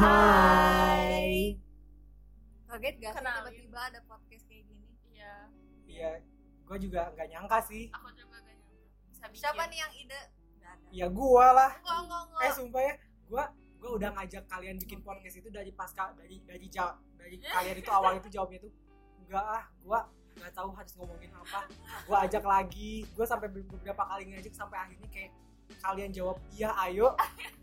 Hai. Kaget gak sih tiba-tiba ada podcast kayak gini? Iya, Iya, gue juga nggak nyangka sih. aku juga gak nyangka bisa bikin. Siapa nih yang ide? Gak ada. Ya gua lah. Enggak, enggak, enggak. Eh sumpah ya, gua gua udah ngajak kalian bikin podcast itu dari pas ka- dari dari jawab dari kalian itu awal itu jawabnya tuh enggak ah, gua nggak tahu harus ngomongin apa. Gua ajak lagi, gua sampai be- beberapa kali ngajak sampai akhirnya kayak kalian jawab iya ayo.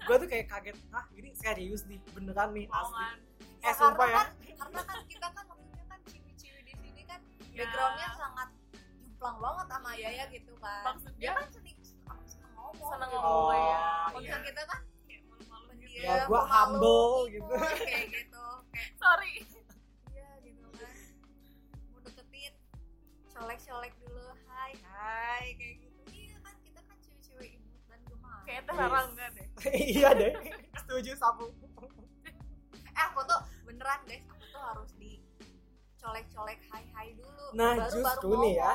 Gua tuh kayak kaget, ah ini serius nih, beneran nih asli. Omongan. Eh sumpah ya. karena kan, karena kan kita kan maksudnya kan ciwi-ciwi di sini kan Ya. backgroundnya sangat jumplang banget sama Yaya gitu kan. Maksudnya dia kan sering aku seneng ngomong. seneng gitu. ngomong ya. Oh, Kalau iya. misalnya kita kan Kayak malu-malu gitu. pendiam, Ya, gua pemalu, humble imut, gitu. kayak gitu. Kayak Sorry. Gemas. Kayak teh Yes. Rara enggak deh. iya deh. Setuju sapu. eh aku tuh beneran guys aku tuh harus di colek-colek hai hai dulu Nah, baru justru baru nih ya.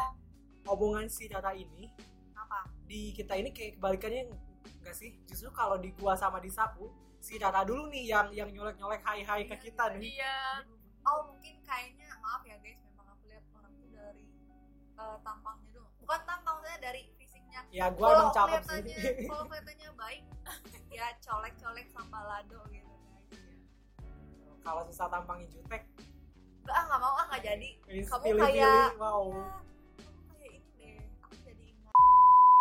Omongan si Tata ini apa di kita ini kayak kebalikannya enggak sih justru kalau di gua sama di sapu si Tata dulu nih yang yang nyolek nyolek hai hai ke kita nih Iya. oh mungkin kayaknya maaf ya guys memang aku lihat orang tuh dari eh, tampangnya dulu bukan tampang saya dari fisiknya ya gua kalau emang cakep kelihatannya sih. kalau kelihatannya baik ya colek-colek sama lado gitu guys kalau susah tampangnya jutek. Enggak, ah, nggak mau ah nggak jadi. Eh, Kamu pilih-pilih, kayak- wow. Ya, kamu kayak ini deh aku jadi ingat.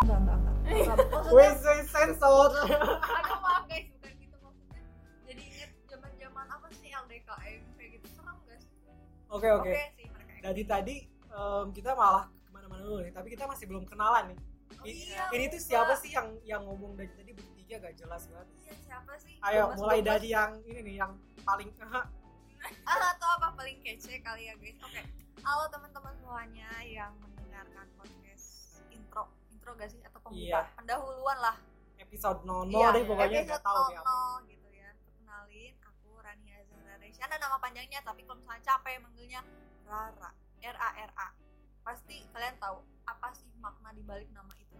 Enggak enggak enggak Enggak, maksudnya wes wes sensor. Aduh maaf guys bukan gitu maksudnya. Jadi inget zaman zaman apa sih LDKM kayak gitu serem gak sih? Oke oke. Sih mereka dari tadi em, kita malah ke mana-mana dulu nih tapi kita masih belum kenalan nih iya, ini tuh siapa sih yang yang ngomong dari tadi bertiga? Gak jelas banget. Iya siapa sih? Ayo mulai dari yang ini nih yang paling ah atau apa? Paling kece kali ya guys. Oke. Halo teman-teman semuanya yang mendengarkan podcast intro. Intro gak sih? Atau pembuka? Iya. pendahuluan lah. Episode nono Iya, deh pokoknya episode tahu nono gitu ya. Kenalin aku Rania Zahra Resyana nama panjangnya tapi kalau misalnya capek manggilnya Rara. R A R A. Pasti kalian tahu apa sih makna dibalik nama itu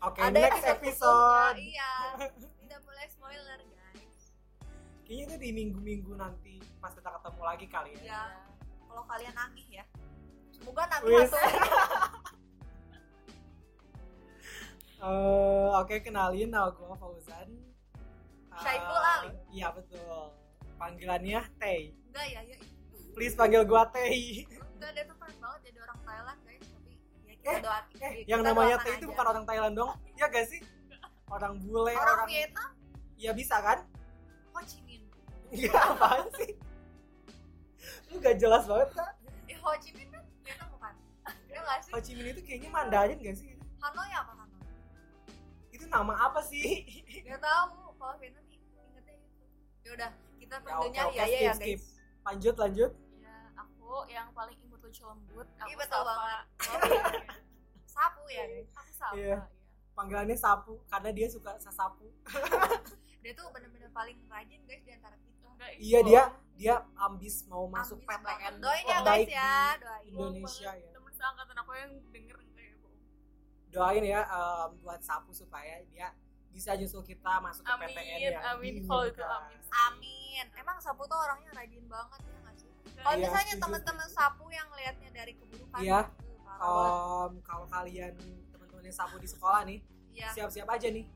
oke ada next episode. iya. Tidak boleh spoiler guys. Kayaknya itu di minggu-minggu nanti pas kita ketemu lagi kali ya. Ya kalau kalian nagih ya. Semoga nagih Wis. satu Eh, oke kenalin nama gue Fauzan. Eh, Syaiful Ali. iya betul. Panggilannya Tei. Enggak ya ya please panggil gue Tei. Enggak dia tuh keren banget jadi orang Thailand guys ya Eh, eh yang namanya Tei itu aja. bukan orang Thailand dong. Iya gak sih? Orang bule orang, orang Vietnam? Iya bisa kan? Ho Chi Minh. Iya apaan sih? Lu gak jelas banget kan eh Ho Chi Minh kan Vietnam bukan? Ya nggak sih? Ho Chi Minh itu kayaknya Mandarin gak sih? Hanoi apa Hanoi? Itu nama apa sih? Gak tahu. Kalau Vietnam ingetnya itu. Ya udah, kita Ya, oke, ya ya ya skip, guys. lanjut lanjut. Iya, aku yang paling imut lucu lembut. Aku Iya, betul banget. Iya. Sapu ya guys. Aku Safa, Iya. iya. panggilannya Sapu karena dia suka sasapu Dia tuh bener-bener paling rajin guys di antara kita. Enggak, iya dia dia ambis mau masuk Ambis banget. PTN Doain ya guys ya, doain. Indonesia ya Temen seangkatan aku yang denger ya, doain ya em, buat Sapu supaya dia bisa nyusul kita masuk ke Amin, PTN ya amin. Kalau itu diinginkan. amin. Amin. Emang Sapu tuh orangnya rajin banget ya nggak sih? Kalau Iya, misalnya teman-teman Sapu yang liatnya dari keburukan, Iya. Em, kalau kalian teman-temannya Sapu di sekolah nih Iya. siap-siap aja nih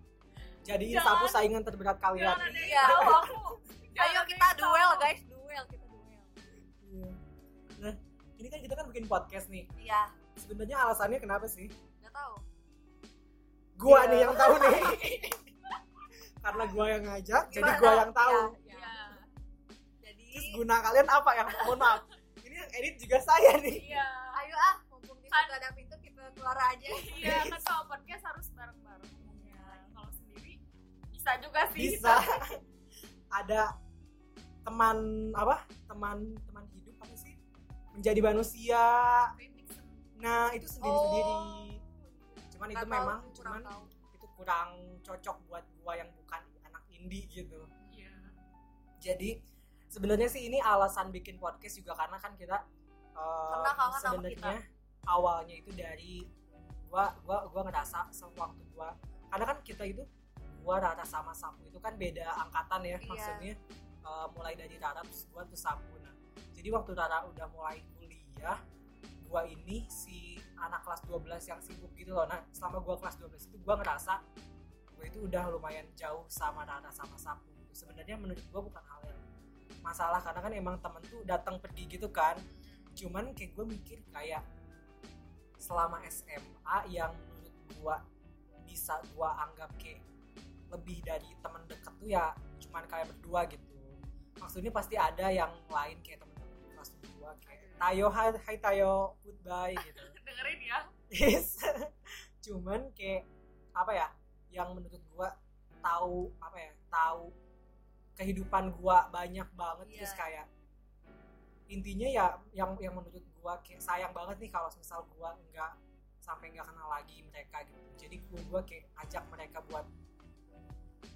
jadiin Jangan. Sapu saingan terberat kalian Jangan ada yang Iya. tahu aku. Jangan Ayo kita yang duel guys, duel kita duel. Iya. nah ini kan kita kan bikin podcast nih Iya, sebenarnya alasannya kenapa sih nggak tahu. gua Iya. nih yang tahu nih karena gua yang ngajak jadi Gimana? gua yang tahu Iya. Iya. Jadi terus guna kalian apa yang mohon maaf ini yang edit juga saya nih Iya. Kan- ada pintu kita keluar aja Iya, kan kalau podcast harus bareng-bareng. Iya. Kalau sendiri bisa juga sih. bisa ada teman apa teman teman hidup apa sih menjadi manusia nah itu sendiri sendiri Oh. cuman Nggak itu tahu, memang kurang cuman tahu. itu kurang cocok buat gua yang bukan anak indie gitu Iya. jadi sebenarnya sih ini alasan bikin podcast juga karena kan kita eh, sama sebenarnya awalnya itu dari gua gua gua ngerasa sewaktu gua karena kan kita itu gua rata sama Sapu itu kan beda angkatan ya Iya. maksudnya uh, mulai dari Rara terus gue tuh Sapu nah jadi waktu Rara udah mulai kuliah gue ini si anak kelas 12 yang sibuk gitu loh nah selama gue kelas 12 itu gue ngerasa gue itu udah lumayan jauh sama Rara sama Sapu gitu. sebenarnya menurut gue bukan hal yang masalah karena kan emang temen tuh datang pergi gitu kan cuman kayak gue mikir kayak selama SMA yang menurut gue bisa gue anggap kayak lebih dari temen deket tuh ya cuman kayak berdua gitu. Maksudnya pasti ada yang lain kayak temen-temen kelas gue kayak Tayo hai, hai Tayo goodbye gitu. Dengerin ya. Yes. Cuman kayak apa ya yang menurut gue tahu apa ya tahu kehidupan gue banyak banget Iya. terus kayak intinya ya yang yang menurut gue kayak sayang banget nih kalau misal gue nggak sampai nggak kenal lagi mereka gitu. Jadi gue gue kayak ajak mereka buat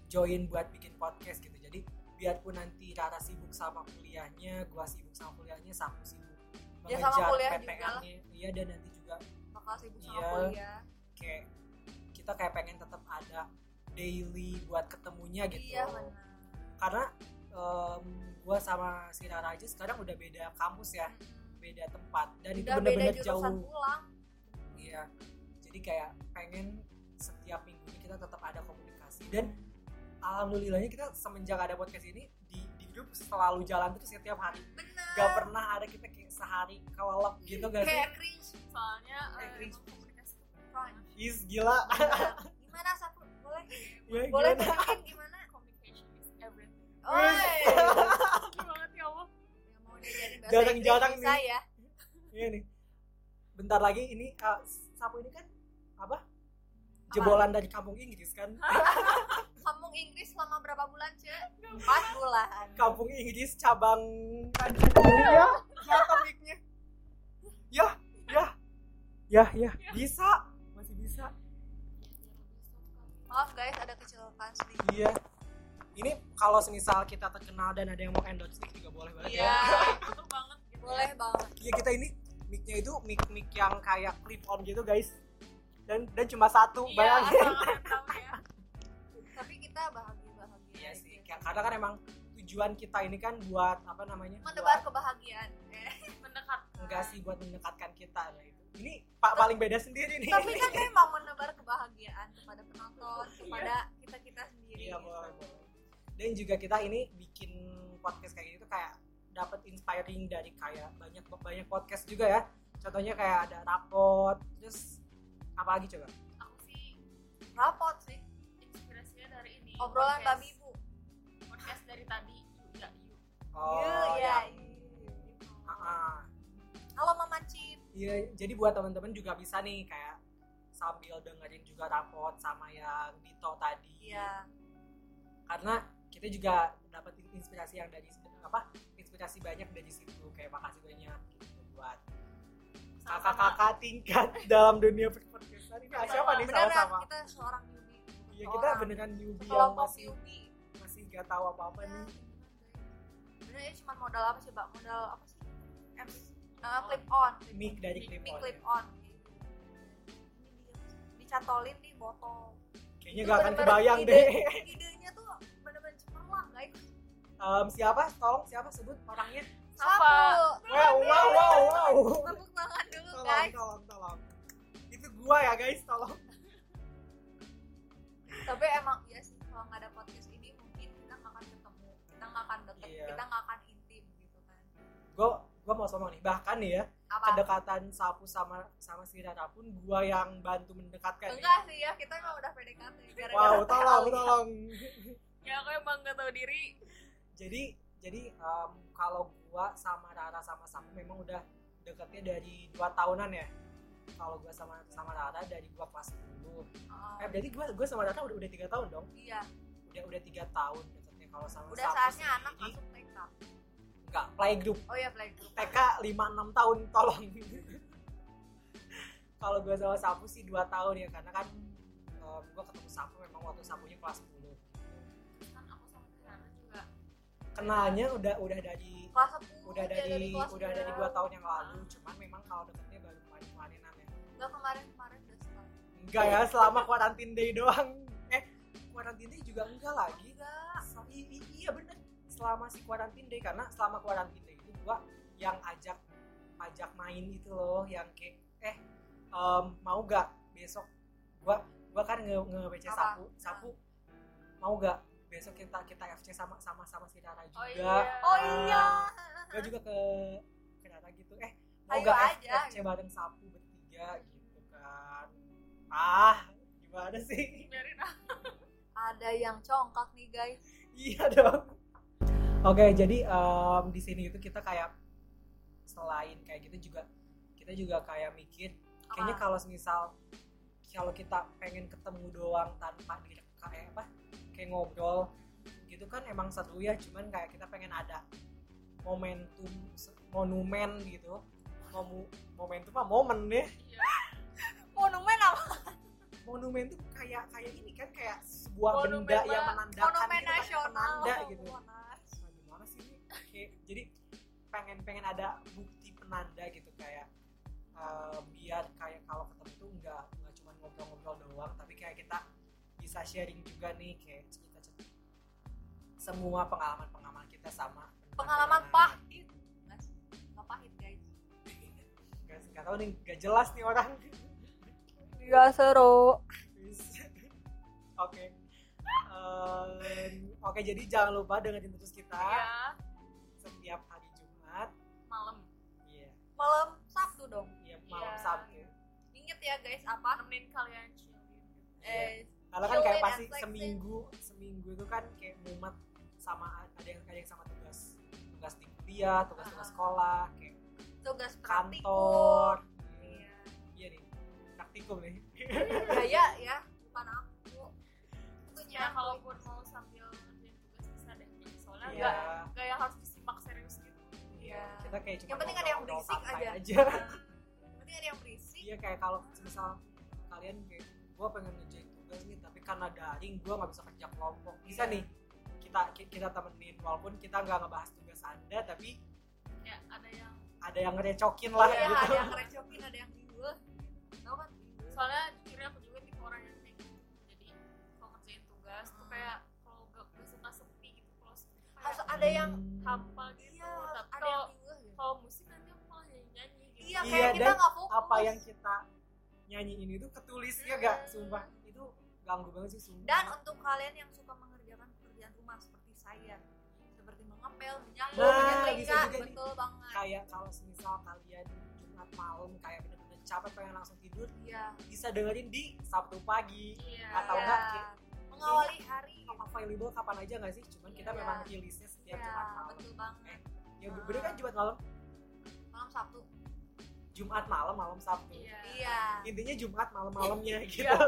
join buat bikin podcast gitu. Jadi biarpun nanti Rara sibuk sama kuliahnya gue sibuk sama kuliahnya sama sibuk Ya, sama mengejar kuliah juga lah. PPL-nya iya dan nanti juga bakal sibuk sama Iya. kuliah. Kayak kita kayak pengen tetap ada daily buat ketemunya gitu. Iya benar. Karena gue sama si Rara aja sekarang udah beda kampus ya. Mm-mm. beda tempat. Dan itu udah bener-bener jurusan jauh. pulang. Iya. Jadi kayak pengen setiap minggunya kita tetap ada komunikasi. Dan alhamdulillahnya kita semenjak ada podcast ini di di grup selalu jalan terus setiap hari. Bener. Gak pernah ada kita kayak sehari kelelep gitu gak sih? Kayak cringe soalnya Eh, eh, cringe. emang komunikasi is gila. Gimana sapu boleh? Ya, boleh gimana? gimana Oi. Banget ya Allah yang mau diajarin bahasa Jarang-jarang nih. ya Iya nih. Bentar lagi ini uh, sapu ini kan apa? Jebolan dari kampung Inggris kan. kampung Inggris selama berapa bulan cek empat bulan Kampung Inggris cabang ya. Jatuh mic-nya. Ya, ya. Ya, ya, bisa. Masih bisa. maaf guys ada kecelakaan sedikit Iya. Ini kalau semisal kita terkenal dan ada yang mau endorse mic juga boleh banget Iya. ya. butuh banget gitu boleh banget Iya kita ini mic-nya itu mic-mic yang kayak clip on gitu guys. Dan dan cuma satu, iya bayangin. ya tapi kita bahagia bahagia Iya sih, kayak- karena kan emang tujuan kita ini kan buat apa namanya? menebar buat- kebahagiaan eh. mendekat enggak sih buat mendekatkan kita lah itu. Ini Pak paling beda sendiri nih. tapi kan memang menebar kebahagiaan kepada penonton kepada kita kita sendiri Iya boleh boleh. Dan juga kita ini bikin podcast kayak gitu kayak dapat inspiring dari kayak banyak banyak podcast juga ya. Contohnya kayak ada rapot, terus apa lagi coba? aku sih rapot sih inspirasinya dari ini obrolan podcast- babi bu podcast dari tadi yuk ya yuk Oh, iya ya. iya. Ah, ah. halo mama Cip Iya, jadi buat teman-teman juga bisa nih kayak sambil dengerin juga rapot sama yang Dito tadi. iya Karena kita juga dapat inspirasi yang dari apa? Inspirasi banyak dari situ. Kayak makasih banyak gitu buat kakak-kakak tingkat dalam dunia podcastan ini siapa nih beneran sama-sama? kita seorang newbie Iya, kita beneran newbie yang masih newbie masih gak tahu apa-apa Ya, nih. bener ya cuma modal apa sih mbak modal apa sih M uh, clip on Mic dari clip on, clip ya. on. Ini dia, dicantolin di botol Kayaknya Itu gak akan kebayang ide- deh. idenya guys Em, siapa? Tolong siapa sebut orangnya? Sapu. Wow, wow, wow, wow. tepuk tangan dulu tolong guys tolong tolong itu gua ya guys tolong tapi emang iya sih kalau nggak ada podcast ini mungkin kita nggak akan ketemu kita nggak akan deket Iya. kita nggak akan intim gitu kan gua gua mau ngomong nih bahkan nih ya apa kedekatan sapu sama sama si Rara pun gua yang bantu mendekatkan enggak sih ya kita emang udah PDKT gara-gara wow tolong Alia. tolong ya aku emang gak tahu diri. Jadi jadi em, kalau gua sama Rara sama Sapu memang udah deketnya dari dua tahunan ya? Kalau gua sama sama Rara dari gua kelas 10 Oh, eh berarti gua gua sama Rara udah udah tiga tahun dong? Iya. Udah udah tiga tahun deketnya kalau sama udah Sapu saatnya anak sendiri, masuk TK enggak playgroup. Oh iya playgroup. TK 5-6 tahun tolong. Kalau gue sama Sapu sih 2 tahun ya karena kan gue ketemu Sapu memang waktu Sapunya kelas 10 kenalnya udah udah dari kelas 10 udah dari kelas udah dari 10. dua. tahun yang lalu cuman memang kalau deketnya baru kemarin kemarinan ya enggak kemarin kemarin udah setahun enggak ya selama quarantine day doang. Eh quarantine day juga enggak lagi. Enggak So- i- i- iya bener. Selama si quarantine day karena selama quarantine day itu gua yang ajak ajak main itu loh yang kayak eh em, mau gak besok? Gua gua kan nge nge sapu sapu. Mau gak besok kita kita FC sama sama sama si Rara juga. Oh iya. oh Ah. iya. gue juga ke ke Rara gitu. Eh mau Ayo gak aja, FC bareng sapu bertiga gitu kan. Ah gimana sih? Biarin ah ada yang congkak nih guys. Iya dong. Oke, jadi em, di sini itu kita kayak selain kayak gitu juga kita juga kayak mikir kayaknya kalau misal kalau kita pengen ketemu doang tanpa di kayak apa kayak ngobrol gitu kan emang seru ya cuman kayak kita pengen ada momentum monumen gitu. Momu, momentum apa? Momen deh iya. Monumen apa? Monumen tuh kayak kayak ini kan kayak sebuah Monumen benda yang menandakan monumen gitu, nasional. penanda gitu. Monas. Nah, gimana sih ini? Kayak- jadi pengen pengen ada bukti penanda gitu kayak eh, biar kayak kalau ketemu tuh nggak nggak cuma ngobrol-ngobrol doang tapi kayak kita bisa sharing juga nih kayak cerita cerita semua pengalaman pengalaman kita sama. Pengalaman pahit. Mas, nggak pahit guys. Nggak nggak tahu nih nggak jelas nih orang. Gak seru. Oke. Em, oke jadi jangan lupa dengerin terus kita. Iya. Setiap hari Jumat. Malam. Iya. Malam Sabtu dong. Iya malam Iya. Sabtu. Inget ya guys apa nemenin kalian chillin eh Karena kan kayak pasti seminggu seminggu itu kan kayak mumet sama ada yang ada yang sama tugas tugas di kuliah, tugas tugas Ah. sekolah, kayak tugas kantor. iya Iya nih, praktikum nih. Gaya ya bukan aku itu ya kalaupun mau sambil ngerjain tugas bisa deh soalnya Iya, nggak nggak yang harus disimak serius gitu Iya. kita kayak cuma Yang penting ada yang berisik aja. aja. Nanti ada yang berisik. Iya kayak kalau misal kalian kayak gue pengen tapi karena daring gue nggak bisa kerja kelompok bisa Iya. nih kita kita temenin walaupun kita nggak ngebahas tugas anda tapi ya ada yang ada yang ngerecokin lah Iya, gitu ada yang ngerecokin, ada yang riweh. Tahu kan? soalnya jujurnya aku juga tipe orang yang kayak gitu jadi kalau ngerjain tugas tuh kayak kalau gak, gak suka sepi gitu kalau sepi Harus ada yang hampa gitu iya, tapi ada yang kalau gitu. kalau musik nanti aku malah nyanyi nyanyi gitu Iya, Iya, kayak kita dan nggak fokus. apa yang kita nyanyiin itu ketulis ya gak sumpah ganggu banget sih sumpah Dan untuk kalian yang suka mengerjakan pekerjaan rumah seperti saya, seperti mengepel, menyapu, Nah, menyetrika, juga nih. betul banget. kayak kalau misal kalian Jumat malam kayak bener-bener capek pengen langsung tidur Iya. bisa dengerin di Sabtu pagi iya Atau Iya. enggak, mengawali hari. available kapan aja gak sih cuman kita Iya. memang rilisnya setiap Iya, Jumat malam betul banget. ya bener kan Jumat malam Malam Sabtu. Jumat malam malam Sabtu iya Iya. intinya Jumat malam-malamnya gitu Iya.